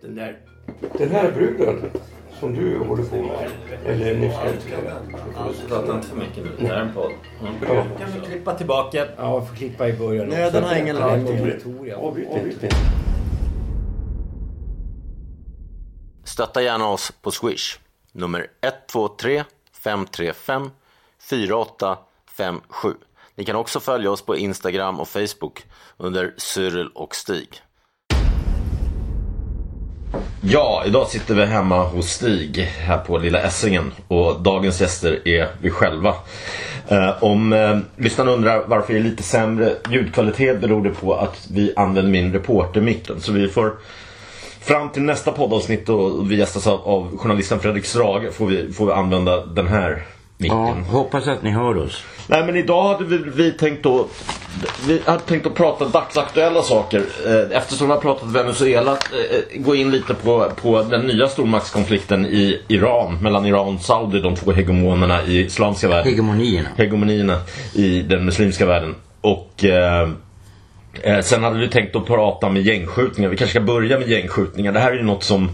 Den där... Den här bruden som du håller på med. Eller nyss. Prata inte för mycket nu. Det här är en podd. Ja. Kan vi klippa tillbaka? Ja, vi får klippa i början. Nöden har ingen lag. Avbryt det. Stötta gärna oss på Swish. Nummer 123 535 4857. Ni kan också följa oss på Instagram och Facebook under Cyril och Stig. Ja, idag sitter vi hemma hos Stig här på Lilla Essingen och dagens gäster är vi själva. Eh, om eh, lyssnarna undrar varför det är lite sämre ljudkvalitet beror det på att vi använder min reportermicken. Så vi får fram till nästa poddavsnitt och vi gästas av, av journalisten Fredrik Strage får vi, får vi använda den här micken. Ja, hoppas att ni hör oss. Nej men idag hade vi, vi tänkt att vi hade tänkt att prata dagsaktuella saker. Eh, Eftersom vi har pratat Venezuela, eh, gå in lite på, på den nya stormaktskonflikten i Iran. Mellan Iran och Saudi, de två hegemonerna i islamska världen. Hegemonierna. Hegemonierna i den muslimska världen. Och eh, eh, sen hade vi tänkt att prata med gängskjutningar. Vi kanske ska börja med gängskjutningar. Det här är ju något som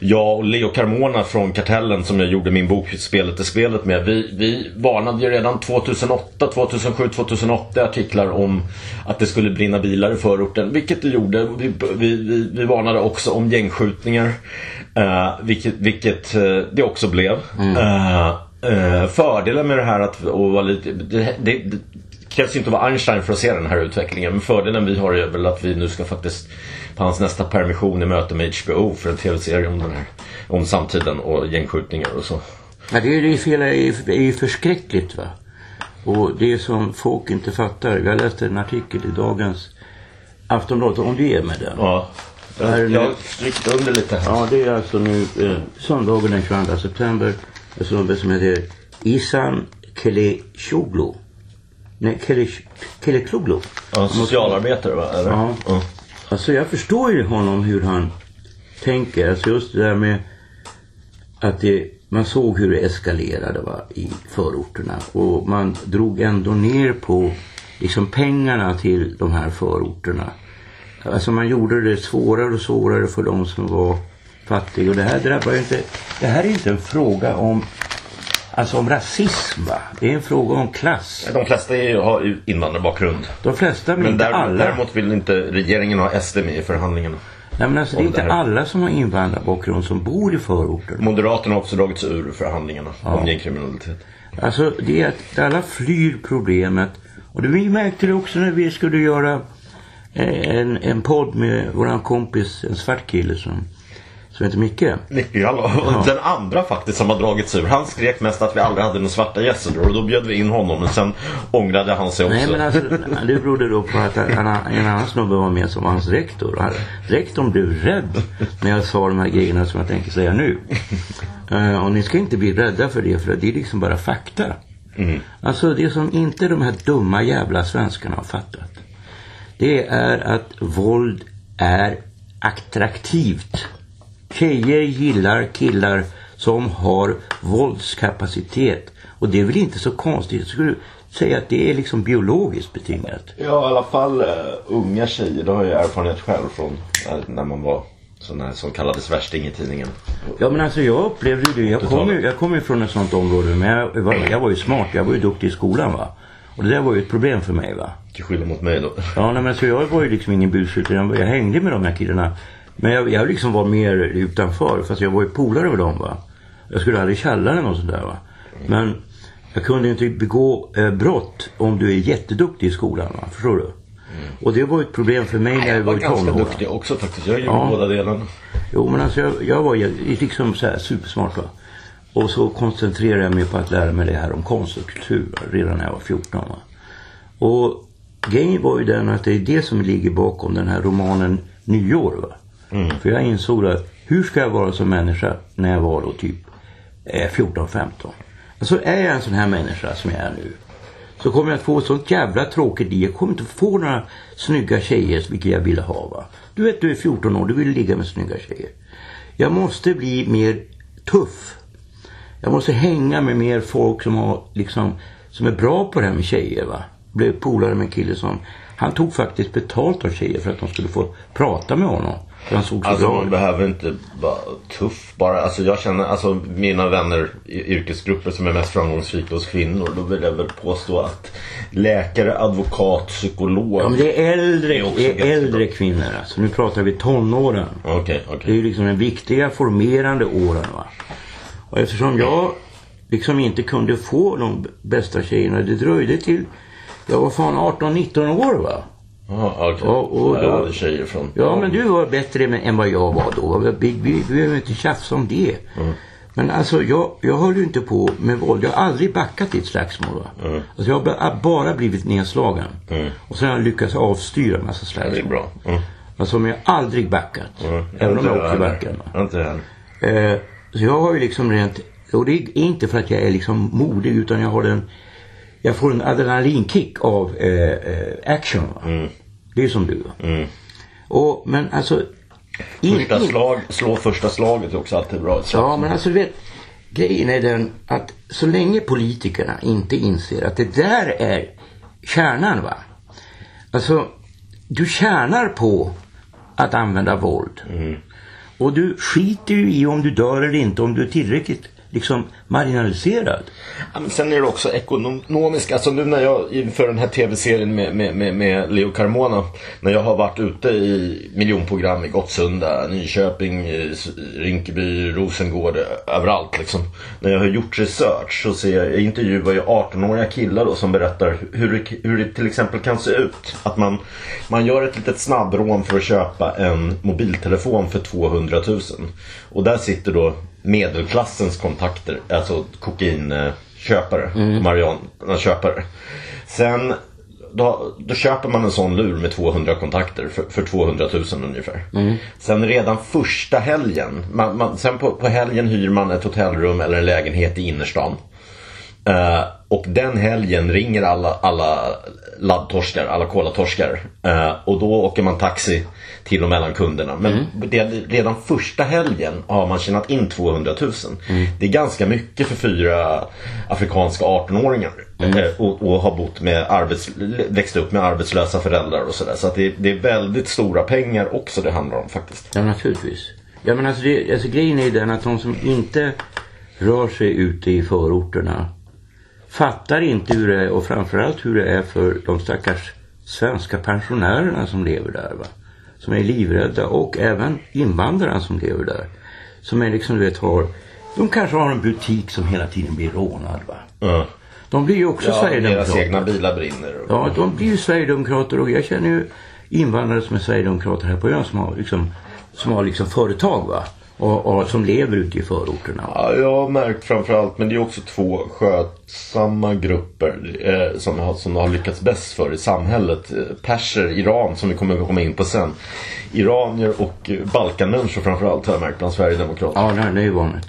jag och Leo Carmona från Kartellen som jag gjorde min bok Spelet är spelet med. Vi, vi varnade ju redan 2008, 2007, 2008 artiklar om att det skulle brinna bilar i förorten. Vilket det gjorde. Vi, vi, vi, vi varnade också om gängskjutningar. Eh, vilket vilket eh, det också blev. Eh, eh, fördelen med det här att och vara lite, det, det krävs inte att vara Einstein för att se den här utvecklingen. Men fördelen vi har är väl att vi nu ska faktiskt på hans nästa permission i möte med HBO för en tv-serie om den här. Om samtiden och gängskjutningar och så. Ja, det är ju fel, det är ju- det förskräckligt va. Och det som folk inte fattar. Jag läste en artikel i dagens Aftonbladet om det är med den. Ja. Jag, jag strykt under lite här. Ja, det är alltså nu eh, söndagen den 22 september. En snubbe som heter Isan Kelechoglu. Nej, Kelech- Kelekloglu. Ja, socialarbetare va? Eller? Ja. ja. Alltså jag förstår ju honom hur han tänker. Alltså just det där med att det, man såg hur det eskalerade va, i förorterna. Och man drog ändå ner på liksom pengarna till de här förorterna. Alltså man gjorde det svårare och svårare för de som var fattiga. Och det här drabbar ju inte, det här är inte en fråga om Alltså om rasism va? Det är en fråga om klass. De flesta är, har invandrarbakgrund. De flesta, men, Men inte alla. däremot vill inte regeringen ha SD med i förhandlingarna. Nej men alltså det är inte det alla som har invandrarbakgrund som bor i förorten. Moderaterna har också dragits ur förhandlingarna om gängkriminalitet. Alltså det är att alla flyr problemet. Och det, vi märkte det också när vi skulle göra eh, en, en podd med våran kompis, en svart kille som, som heter Micke. Nicke Jallow. Och Den andra faktiskt som har dragits ur. Han skrek mest att vi aldrig hade några svarta gäster och då bjöd vi in honom. Men sen ångrade han sig också. Nej men alltså det berodde då på att en, en annan snubbe var med som var hans rektor. Och han- Rektorn blev rädd när jag sa de här grejerna som jag tänker säga nu. Eh, och ni ska inte bli rädda för det för det är liksom bara fakta. Alltså det som inte de här dumma jävla svenskarna har fattat. Det är att våld är attraktivt. Tjejer gillar killar som har våldskapacitet. Och det är väl inte så konstigt. Jag skulle säga att det är liksom biologiskt betingat. Ja, i alla fall uh, unga tjejer. Det har jag erfarenhet själv från när, man var sån här som kallades värsting i tidningen. Ja men alltså jag upplevde det. Jag kom ju, jag kom ju från ett sånt område. Men jag var, jag var ju smart. Jag var ju duktig i skolan va. Och det där var ju ett problem för mig va. Till skillnad mot mig då. Ja, nej, men så jag var ju liksom ingen. Jag, jag hängde med de här killarna. Men jag, jag liksom var mer utanför. Fast jag var ju polare med dem va. Jag skulle aldrig i källaren och sådär va. Men jag kunde inte begå eh, brott om du är jätteduktig i skolan va. Förstår du? Och det var ett problem för mig när jag, Jag var var i ganska tonåren. duktig också faktiskt. Jag gjorde Ja. båda delarna. Jo men alltså jag, jag var liksom så här supersmart va. Och så koncentrerade jag mig på att lära mig det här om konst och kultur va? redan när jag var 14 va. Och grejen var ju den att det är det som ligger bakom den här romanen Nyår va. Mm. För jag insåg att hur ska jag vara som människa när jag var då typ eh, 14-15. Alltså är jag en sån här människa som jag är nu. Så kommer jag att få ett sånt jävla tråkigt liv. Jag kommer inte få några snygga tjejer vilket jag ville ha va. Du vet du är 14 år, du vill ligga med snygga tjejer. Jag måste bli mer tuff. Jag måste hänga med mer folk som har liksom som är bra på det här med tjejer va. Blev polare med en kille som Han tog faktiskt betalt av tjejer för att de skulle få prata med honom. Han såg så Alltså bra man behöver inte vara tuff bara. Alltså jag känner, alltså mina vänner i yrkesgrupper som är mest framgångsrika hos kvinnor. Då vill jag väl påstå att läkare, advokat, psykolog. Ja, men det är äldre, Det är det är äldre kvinnor alltså. Nu pratar vi tonåren. Okej, Det är ju liksom de viktiga formerande åren va. Och eftersom jag liksom inte kunde få de bästa tjejerna. Det dröjde till jag var fan 18-19 år va. Jaha, okej. Ja, och Så jag då- hade tjejer från... Ja men du var bättre än vad jag var då. Vi, vi, vi behöver inte tjafsa om det. Men alltså jag, jag höll ju inte på med våld. Jag har aldrig backat i ett slagsmål. Va? Alltså, jag har ba- bara blivit nedslagen. Och sen har jag lyckats avstyra en massa Ja, slagsmål. det är bra. Mm. Alltså men jag har aldrig backat. Mm. Även om jag åker i backen. Inte. Eh, så jag har ju liksom rent, och det är inte för att jag är liksom modig utan jag har en, jag får en adrenalinkick av eh, eh, action. Va? Det är som du. Mm. Och, men alltså. in- Första in- slag, slå första slaget är också alltid bra. Ja men alltså du vet. Grejen är den att så länge politikerna inte inser att det där är kärnan va. Alltså du tjänar på att använda våld. Och du skiter ju i om du dör eller inte om du är tillräckligt liksom marginaliserad. Ja, men sen är det också ekonomiskt. Alltså nu när jag inför den här tv-serien med, med, med, med Leo Carmona. När jag har varit ute i miljonprogram i Gottsunda, Nyköping, Rinkeby, Rosengård, överallt liksom. När jag har gjort research så ser jag, jag intervjuar ju 18-åriga killar då som berättar hur det, hur det till exempel kan se ut. Att man, man gör ett litet snabbrån för att köpa en mobiltelefon för 200 000. Och där sitter då medelklassens kontakter, alltså kokainköpare, marijuana-köpare. Sen då, då köper man en sån lur med 200 kontakter för, för 200 000 ungefär. Sen redan första helgen, man, man, sen på, på helgen hyr man ett hotellrum eller en lägenhet i innerstan. Eh, och den helgen ringer alla, alla laddtorskar, alla kolatorskar. Uh, och då åker man taxi till och mellan kunderna. Men det, redan första helgen har man tjänat in 200 000. Det är ganska mycket för fyra afrikanska 18-åringar. eh, och, och har bott med arbets, växt upp med arbetslösa föräldrar och sådär. Så att det, det är väldigt stora pengar också det handlar om faktiskt. Ja naturligtvis. Ja men alltså, det, alltså grejen är den att de som inte rör sig ute i förorterna fattar inte hur det är och framförallt hur det är för de stackars svenska pensionärerna som lever där va. Som är livrädda och även invandrarna som lever där. Som är liksom du vet har, de kanske har en butik som hela tiden blir rånad va. Ja. De blir ju också Ja, deras Sverigedemokrater. egna bilar brinner. Ja, de blir ju Sverigedemokrater och jag känner ju invandrare som är Sverigedemokrater här på ön som har liksom, som har liksom företag va. Och, och som lever ute i förorterna. Ja, jag har märkt framförallt, men det är också två skötsamma grupper eh, som, har, som har lyckats bäst för i samhället. Eh, perser, Iran, som vi kommer att komma in på sen. Iranier och eh, Balkanmänniskor framförallt har jag märkt bland Sverigedemokrater. Ja, det, är ju vanligt.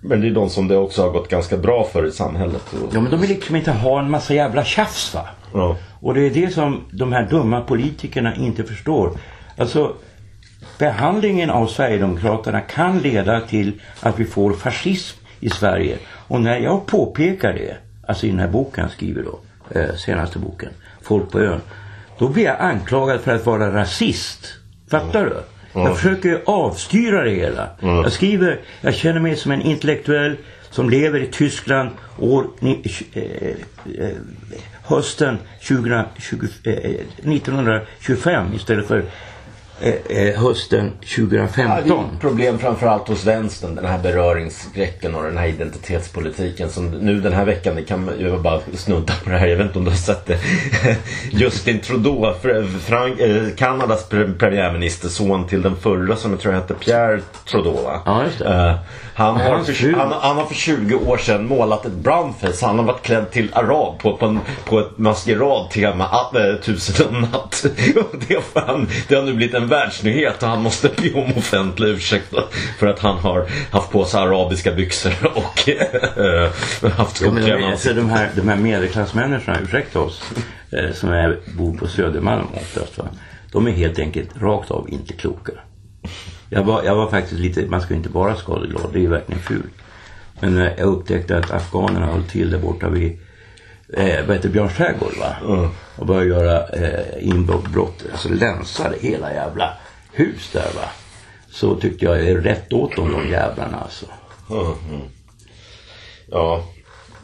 Men det är de som det också har gått ganska bra för i samhället. Ja, men de vill liksom inte ha en massa jävla tjafs va. ja. Och det är det som de här dumma politikerna inte förstår. Alltså behandlingen av Sverigedemokraterna kan leda till att vi får fascism i Sverige. Och när jag påpekar det, alltså i den här boken jag skriver då, eh, senaste boken, Folk på ön. Då blir jag anklagad för att vara rasist. Fattar du? Jag försöker ju avstyra det hela. Jag skriver, jag känner mig som en intellektuell som lever i Tyskland år ni, eh, eh, hösten 2020, eh, 1925 istället för eh, eh, hösten Ja, det är 2015. problem framförallt hos vänstern. Den här beröringsskräcken och den här identitetspolitiken. Som nu den här veckan, det kan jag bara snudda på det här. Jag vet inte om du har sett det. Justin Trudeau, Fr- Frank, eh, Kanadas pre- premiärminister, son till den förra som jag tror hette Pierre Trudeau. Va? Ja, just det. Eh, han, har för, han, han har för 20 år sedan målat ett brownface. Han har varit klädd till arab på, på, en, på ett maskeradtema, äh, Tusen och natt. Det har nu blivit en världsnyhet och han måste be om offentlig ursäkt för att han har haft på sig arabiska byxor och äh, haft Ja, de, skoklämmar. alltså, de, här, de här medelklassmänniskorna, ursäkta oss, eh, som är, bor på Södermalm oftast. Va? De är helt enkelt rakt av inte kloka. Jag var, jag var faktiskt lite, man ska inte vara skadeglad, det är ju verkligen fult. Men eh, jag upptäckte att afghanerna höll till där borta vid eh, vad heter Björns trädgård va? Mm. Och började göra eh, inbrott, alltså länsade hela jävla hus där va. Så tyckte jag är rätt åt dem de jävlarna alltså. Mm. Ja.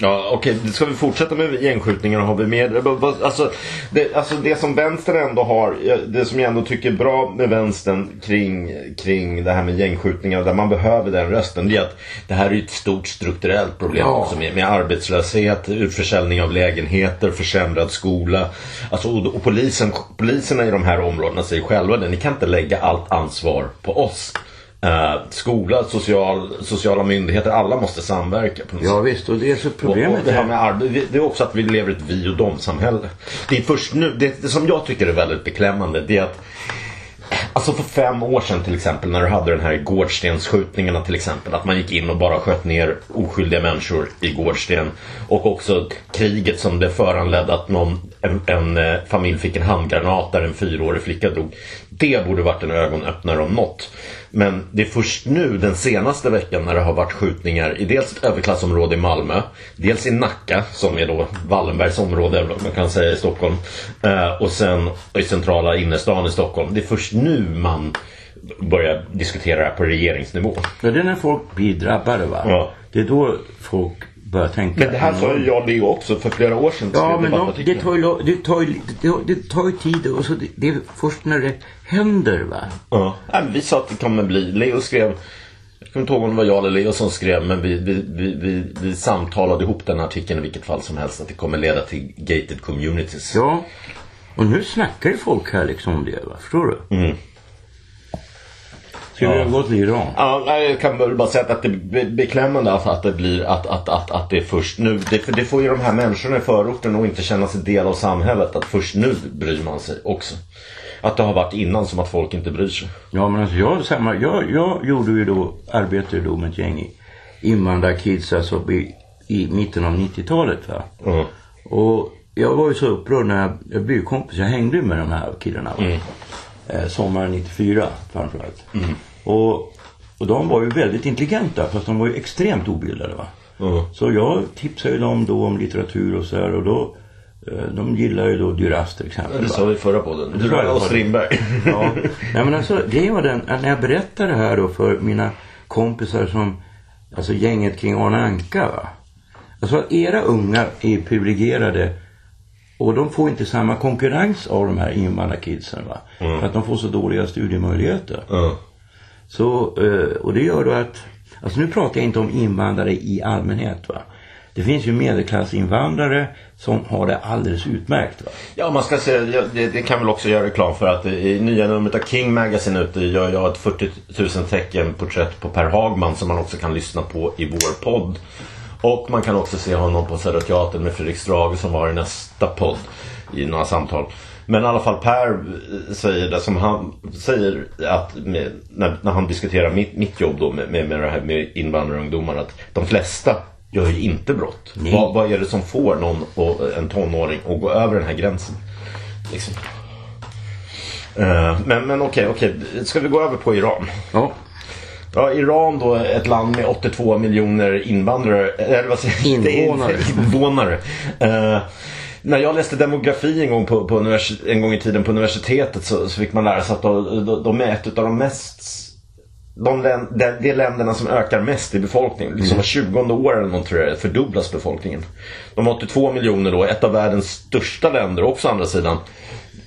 Ja, okej. Ska vi fortsätta med gängskjutningarna? Har vi med? Alltså det, alltså det som vänstern ändå har, det som jag ändå tycker är bra med vänstern kring, kring det här med gängskjutningar, där man behöver den rösten, det är att det här är ett stort strukturellt problem Ja. också med, med arbetslöshet, utförsäljning av lägenheter, försämrad skola. Alltså, och, och polisen, poliserna i de här områdena säger själva det, ni kan inte lägga allt ansvar på oss. Eh, skola, social, sociala myndigheter, alla måste samverka på något Ja visst och det är så Och, och problemet det här är. med arbe- det är också att vi lever i ett vi och dom-samhälle. Det är först nu, det, det som jag tycker är väldigt beklämmande det är att Alltså för fem år sedan till exempel när du hade den här Gårdstensskjutningarna till exempel. Att man gick in och bara sköt ner oskyldiga människor i Gårdsten. Och också kriget som det föranledde att någon, en, en eh, familj fick en handgranat där en fyraårig flicka dog. Det borde varit en ögonöppnare om något. Men det är först nu den senaste veckan när det har varit skjutningar i dels ett överklassområde i Malmö. Dels i Nacka som är då Wallenbergs område man kan säga i Stockholm. Eh, och sen i centrala innerstan i Stockholm. Det är först nu man börjar diskutera det här på regeringsnivå. Ja, det är när folk blir drabbade va. Ja. Det är då folk börjar tänka. Men det här sa ju jag Leo också för flera år sedan. Ja men de, det, tar ju, det, tar ju, det, det tar ju tid och så det, det är först när det händer va. Ja. Nej, vi sa att det kommer bli. Leo skrev jag kommer inte ihåg om det var jag eller Leo som skrev men vi, vi, vi, vi, vi samtalade ihop den artikeln i vilket fall som helst att det kommer leda till gated communities. Ja. Och nu snackar ju folk här liksom om det va. Förstår du? Mm. Ska vi Ja. gå till Iran? Ja, jag kan bara säga att det är be- beklämmande att, att det blir att, att, att, att det är först nu. Det, det får ju de här människorna i förorten att inte känna sig del av samhället. Att först nu bryr man sig också. Att det har varit innan som att folk inte bryr sig. Ja men alltså jag, samma, jag, jag gjorde ju då, arbetade då med ett gäng invandrarkids alltså i, i mitten av 90-talet va. Mm. Och jag var ju så upprörd när jag, jag blev kompis, jag hängde ju med de här killarna va. Mm. Eh, sommaren 94 framförallt. Och, och de var ju väldigt intelligenta fast de var ju extremt obildade va. Mm. Så jag tipsade ju dem då om litteratur och så här och då eh, de gillar ju då Duras till exempel. Det sa vi förra podden. Det Du sa jag och. Strindberg. Ja. Nej men alltså grejen var den att när jag berättade det här då för mina kompisar som Alltså gänget kring Arne Anka va. Alltså era ungar är privilegierade och de får inte samma konkurrens av de här invandrarkidsen va. Mm. För att de får så dåliga studiemöjligheter. Ja. Så, eh, och det gör då att, alltså nu pratar jag inte om invandrare i allmänhet va. Det finns ju medelklassinvandrare som har det alldeles utmärkt va. Ja, man ska säga, det, det kan väl också göra reklam för att i nya numret av King Magazine ute gör jag ett 40 000 tecken porträtt på Per Hagman som man också kan lyssna på i vår podd. Och man kan också se honom på Södra Teatern med Fredrik Strage som var i nästa podd i några samtal. Men i alla fall Per eh, säger det som han säger att med, när, när han diskuterar mitt, mitt jobb då med, med, med det här med invandrarungdomar att de flesta gör ju inte brott. Vad, vad är det som får någon, och, en tonåring att gå över den här gränsen? Liksom. Eh, men men okej, okej. Ska vi gå över på Iran? Ja. Ja, Iran då ett land med 82 miljoner invandrare, eller vad säger? Invånare. Invånare. Eh, när jag läste demografi en gång, på, på univers- en gång i tiden på universitetet så, så fick man lära sig att de, de, de är ett av de mest de, de, de länderna som ökar mest i befolkningen. Liksom var 20 år eller något tror jag fördubblas befolkningen. De har 82 miljoner då, ett av världens största länder också å andra sidan.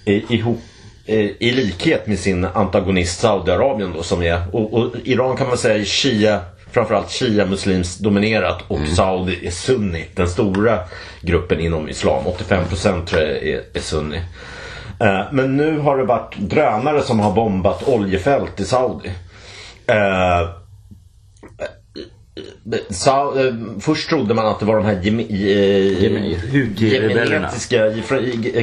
I, ihop, eh, I likhet med sin antagonist Saudiarabien då som är, och, och Iran kan man säga är Shia, framförallt Shia muslims dominerat och Saudi är sunni. Den stora gruppen inom islam, 85% tror jag är, är sunni. Eh, Men nu har det varit drönare som har bombat oljefält i Saudi. Eh, Sa, eh, först trodde man att det var de här Houthi-rebellerna. jemenitiska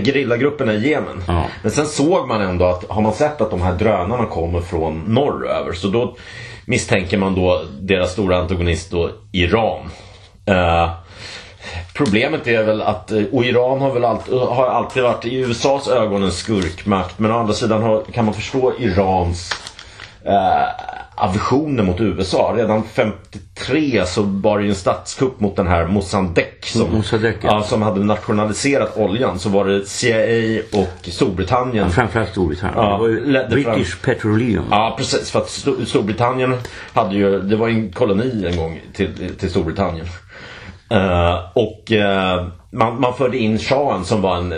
gerillagrupperna i Jemen. Ja. Men sen såg man ändå att har man sett att de här drönarna kommer från norröver så då misstänker man då deras stora antagonist då Iran. Eh, Problemet är väl att, eh, och Iran har väl alltid, har alltid varit i USAs ögon en skurkmakt men å andra sidan har, kan man förstå Irans eh, aversioner mot USA. Redan 53 så var det ju en statskupp mot den här Mossadegh som, Mossadegh, ja. ja, som hade nationaliserat oljan. Så var det CIA och Storbritannien. Framförallt Storbritannien. Ja, det British Petroleum. Ja precis för att Sto- Storbritannien hade ju, det var en koloni en gång till, till Storbritannien. Eh, och eh, man, man förde in shahen som var en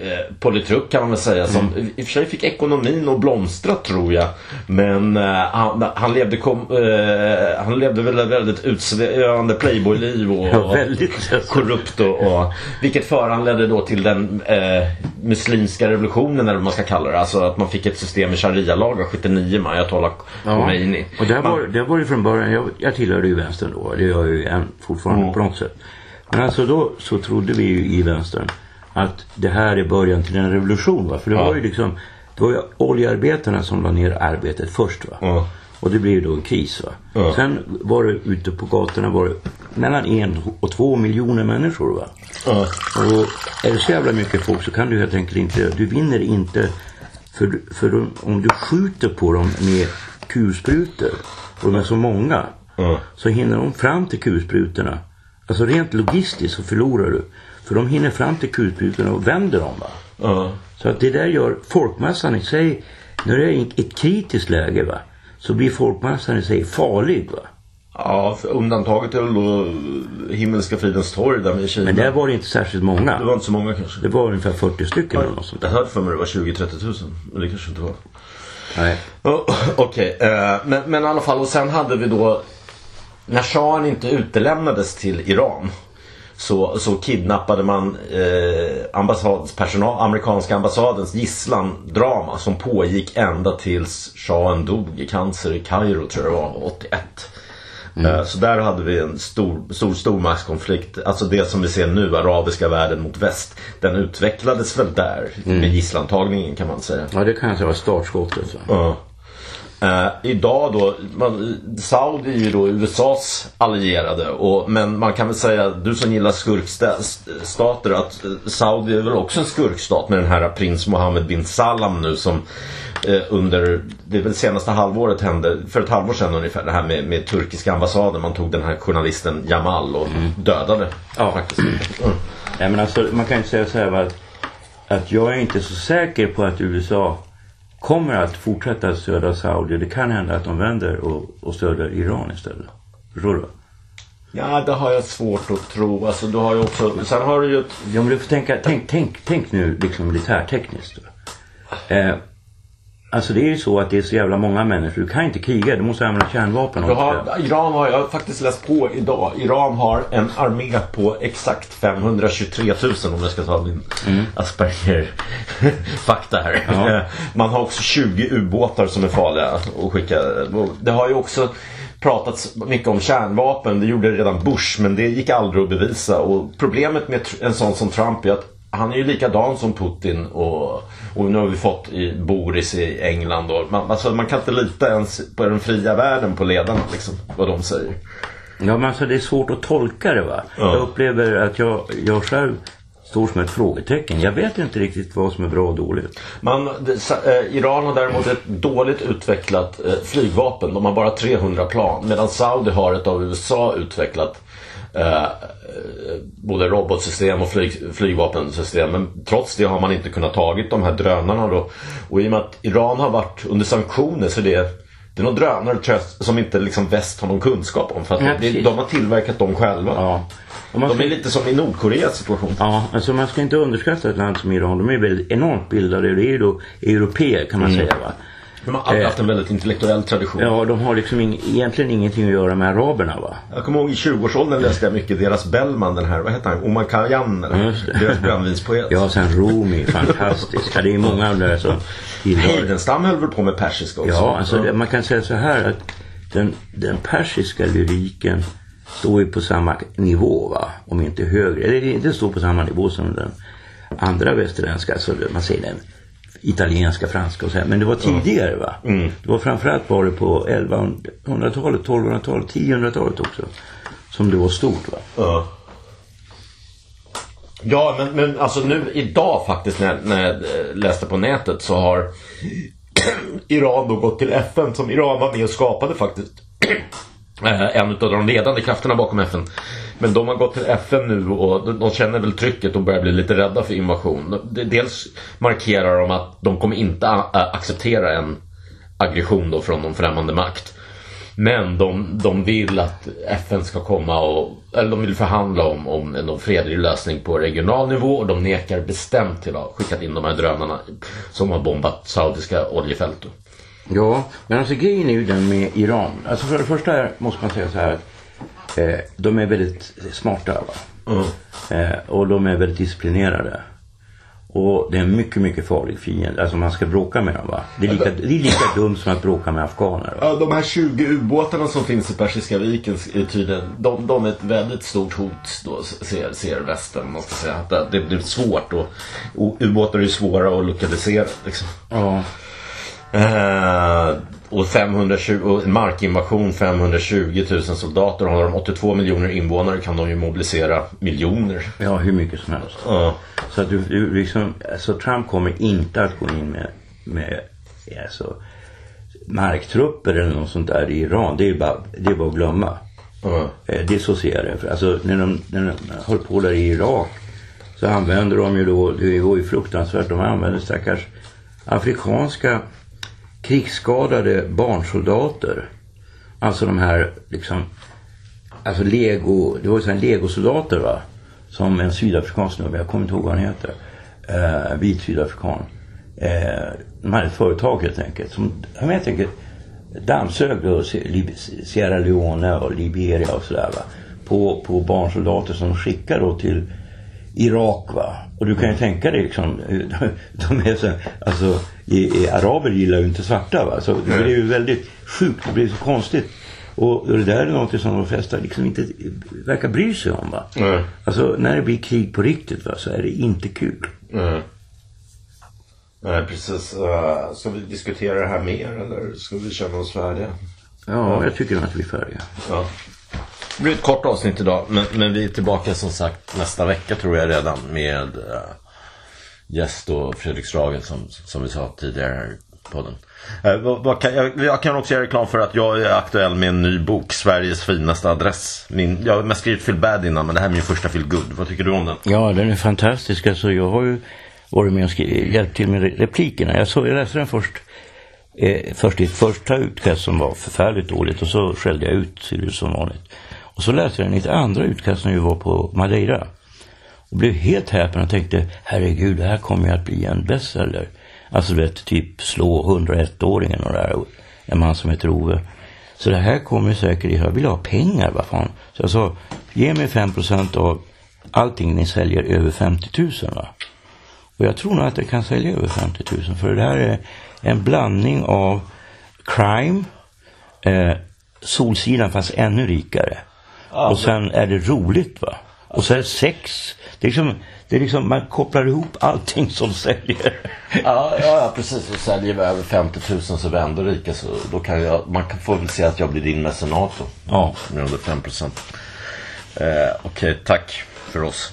uh, politruk kan man väl säga som Mm. i och för sig fick ekonomin att blomstra tror jag. Men eh, han, han, levde kom, eh, han levde väl ett väldigt utsvävande playboyliv och, Ja, väldigt. och korrupt och, och vilket föranledde då till den eh, muslimska revolutionen eller vad man ska kalla det. Alltså att man fick ett system med sharia-lagar 79 med ayatollah Khomeini. Och där Man- var, där var det från början, jag, jag tillhörde ju vänstern då. Det gör jag ju än fortfarande Mm. på något sätt. Men alltså då så trodde vi ju i vänstern att det här är början till en revolution. Va? För det Ja. var ju liksom, det var ju oljearbetarna som la ner arbetet först. Va? Ja. Och det blev ju då en kris. Va? Ja. Sen var det ute på gatorna var det mellan en och två miljoner människor. Va? Ja. Och är det så jävla mycket folk så kan du helt enkelt inte, du vinner inte för, för de- om du skjuter på dem med kulsprutor och de är så många så hinner de fram till kulsprutorna. Alltså rent logistiskt så förlorar du. För de hinner fram till kulsprutorna och vänder dem va. Ja. Så att det där gör folkmassan i sig, när det är ett kritiskt läge va, så blir folkmassan i sig farlig va. Ja, undantaget är väl då Himmelska fridens torg där med Kina. Men där var det inte särskilt många. Det var inte så många kanske. Det var ungefär 40 stycken eller något sånt Jag hörde för mig det var 20-30 tusen. Men det kanske inte var. Nej. Oh, Okej, eh, men, men i alla fall och sen hade vi då när shahen inte utelämnades till Iran så, så kidnappade man eh, ambassadspersonal, amerikanska ambassadens gisslandrama som pågick ända tills shahen dog i cancer i Kairo tror jag det var, 81. Eh, Så där hade vi en stor, stor stormaktskonflikt. Alltså det som vi ser nu, arabiska världen mot väst. Den utvecklades väl där med gisslantagningen kan man säga. Ja, det kan jag säga var startskottet. Va? Ja. Eh, idag då, man, Saudi är ju då USAs allierade och, men man kan väl säga, du som gillar skurkstater, att eh, Saudi är väl också en skurkstat med den här prins Mohammed bin Salam nu som eh, under, det är väl senaste halvåret hände, för ett halvår sedan ungefär, det här med, med turkiska ambassaden. Man tog den här journalisten Jamal och dödade. Ja. Faktiskt. Mm. Nej, men alltså, man kan inte säga så här att, att jag är inte så säker på att USA kommer att fortsätta att stödja Saudi. Det kan hända att de vänder och, och stödjer Iran istället. Förstår du? Ja, det har jag svårt att tro. Alltså, du har ju också, sen har du ju ett Ja, men du får tänka, tänk, tänk, tänk nu liksom militärtekniskt. Eh, alltså det är ju så att det är så jävla många människor. Du kan inte kriga, du måste använda kärnvapen också. har, Iran har jag faktiskt läst på idag. Iran har en armé på exakt 523 000 om jag ska ta min Asperger-fakta här. Ja. Man har också 20 ubåtar som är farliga att skicka. Det har ju också pratats mycket om kärnvapen. Det gjorde redan Bush men det gick aldrig att bevisa. Och problemet med en sån som Trump är att han är ju likadan som Putin och, och nu har vi fått i Boris i England. Och man, alltså man kan inte lita ens på den fria världen på ledarna liksom, vad de säger. Ja, men alltså det är svårt att tolka det va. Ja. Jag upplever att jag, jag själv står som ett frågetecken. Jag vet inte riktigt vad som är bra och dåligt. Man, det, eh, Iran har däremot ett dåligt utvecklat eh, flygvapen. De har bara 300 plan. Medan Saudi har ett av USA utvecklat eh, eh, både robotsystem och flyg, flygvapensystem. Men trots det har man inte kunnat tagit de här drönarna då. Och i och med att Iran har varit under sanktioner så det det är några drönare jag, som inte liksom väst har någon kunskap om. För att Ja, precis. de har tillverkat dem själva. Ja. De ska, är lite som i Nordkoreas situation. ja, alltså man ska inte underskatta ett land som Iran. De är väldigt enormt bildade. Det är ju då europeer kan man säga va. De har alltid Eh. haft en väldigt intellektuell tradition. Ja, de har liksom ing, egentligen ingenting att göra med araberna va. Jag kommer ihåg i 20-årsåldern läste jag mycket deras Bellman, den här, vad heter han, Omar Khayyam det. Deras brännvinspoet. Ja, sen Rumi, fantastisk. Ja, det är många andra som tillhör. Heidenstam höll väl på med persiska också? Ja, alltså det, man kan säga så här att den, den persiska lyriken står ju på samma nivå va, om inte högre. Eller inte står på samma nivå som den andra västerländska, alltså man säger den italienska, franska och så här. Men det var tidigare va. Det var framförallt bara på 1100-talet, 1200-talet, 1000-talet också. Som det var stort va. Ja. Ja, men, men alltså nu idag faktiskt när, när jag eh, läste på nätet så har Iran då gått till FN som Iran var med och skapade faktiskt. Eh, en av de ledande krafterna bakom FN. Men de har gått till FN nu och de känner väl trycket och börjar bli lite rädda för invasion. Dels markerar de att de kommer inte acceptera en aggression då från någon främmande makt. Men de, de vill att FN ska komma och eller de vill förhandla om, om en fredlig lösning på regional nivå och de nekar bestämt till att ha skickat in de här drönarna som har bombat saudiska oljefält. Då. Ja, men alltså grejen är ju den med Iran. Alltså för det första måste man säga så här att eh, de är väldigt smarta va? Mm. Eh, och de är väldigt disciplinerade. Och det är en mycket, mycket farlig fiende. Alltså man ska bråka med dem va. Det är lika, det är lika dumt som att bråka med afghaner. Va? Ja, de här 20 ubåtarna som finns i Persiska viken tydligen, de, de är ett väldigt stort hot då, ser, ser västern. Man ska säga. Det, det blir svårt och ubåtar är svåra att lokalisera liksom. Ja. Eh, och 520, och markinvasion 520 000 soldater. Har de 82 miljoner invånare kan de ju mobilisera miljoner. Ja, hur mycket som helst. Ja. Så att du, du liksom, alltså Trump kommer inte att gå in med, med alltså, marktrupper eller något sånt där i Iran. Det är bara, det är bara att glömma. Ja. Det är så ser jag det. Alltså när de, när de höll på där i Irak så använder de ju då, det var ju fruktansvärt, de använder stackars afrikanska krigsskadade barnsoldater. Alltså de här liksom, alltså lego, det var ju sådana legosoldater va. Som en sydafrikansk snubbe, jag kommer inte ihåg vad han heter. Eh, vit sydafrikan. Eh, de hade ett företag helt enkelt. Som, jag helt enkelt dammsög då Sierra Leone och Liberia och sådär va. På, på barnsoldater som de skickade då till Irak va. Och du kan ju tänka dig liksom, de är så, alltså araber gillar ju inte svarta va. Så det blir ju väldigt sjukt, det blir så konstigt. Och det där är något som de flesta liksom inte verkar bry sig om va. Mm. Alltså när det blir krig på riktigt va, så är det inte kul. Mm. Nej precis. Uh, ska vi diskutera det här mer eller ska vi känna oss färdiga? Ja, jag tycker att vi är färdiga. Ja. Det blir ett kort avsnitt idag men, men vi är tillbaka som sagt nästa vecka tror jag redan med uh, gäst och Fredrik Strage som, som vi sa tidigare här i podden. Eh, jag, kan också göra reklam för att jag är aktuell med en ny bok, Sveriges finaste adress. Min, jag har mest skrivit Feel Bad innan men det här är min första Feel Good. Vad tycker du om den? Ja, den är fantastisk. Alltså, jag har ju varit med och skrivit, hjälpt till med replikerna. Jag, såg, jag läste den först eh, först i ett första utkast som var förfärligt dåligt och så skällde jag ut som vanligt. Och så läste jag den i ett andra utkast när vi var på Madeira. Och blev helt häpen och tänkte, herregud, det här kommer ju att bli en bestseller. Alltså du vet, typ slå 101-åringen och där. En man som heter Ove. Så det här kommer säkert, jag vill ha pengar, vad fan. Så jag sa, ge mig 5% av allting ni säljer över 50 000 va. Och jag tror nog att det kan sälja över 50 000 för det här är en blandning av crime, eh, Solsidan fast ännu rikare. Ja, och sen är det roligt va. Och så är det sex. Det är liksom, det är liksom man kopplar ihop allting som säljer. Ja, ja, precis. Och säljer vi över 50 000 så vi ändå rika. Så då kan jag, man kan få väl se att jag blir din mecenat då. Ja. Med under 5 procent. Eh, Okej, okay, tack för oss.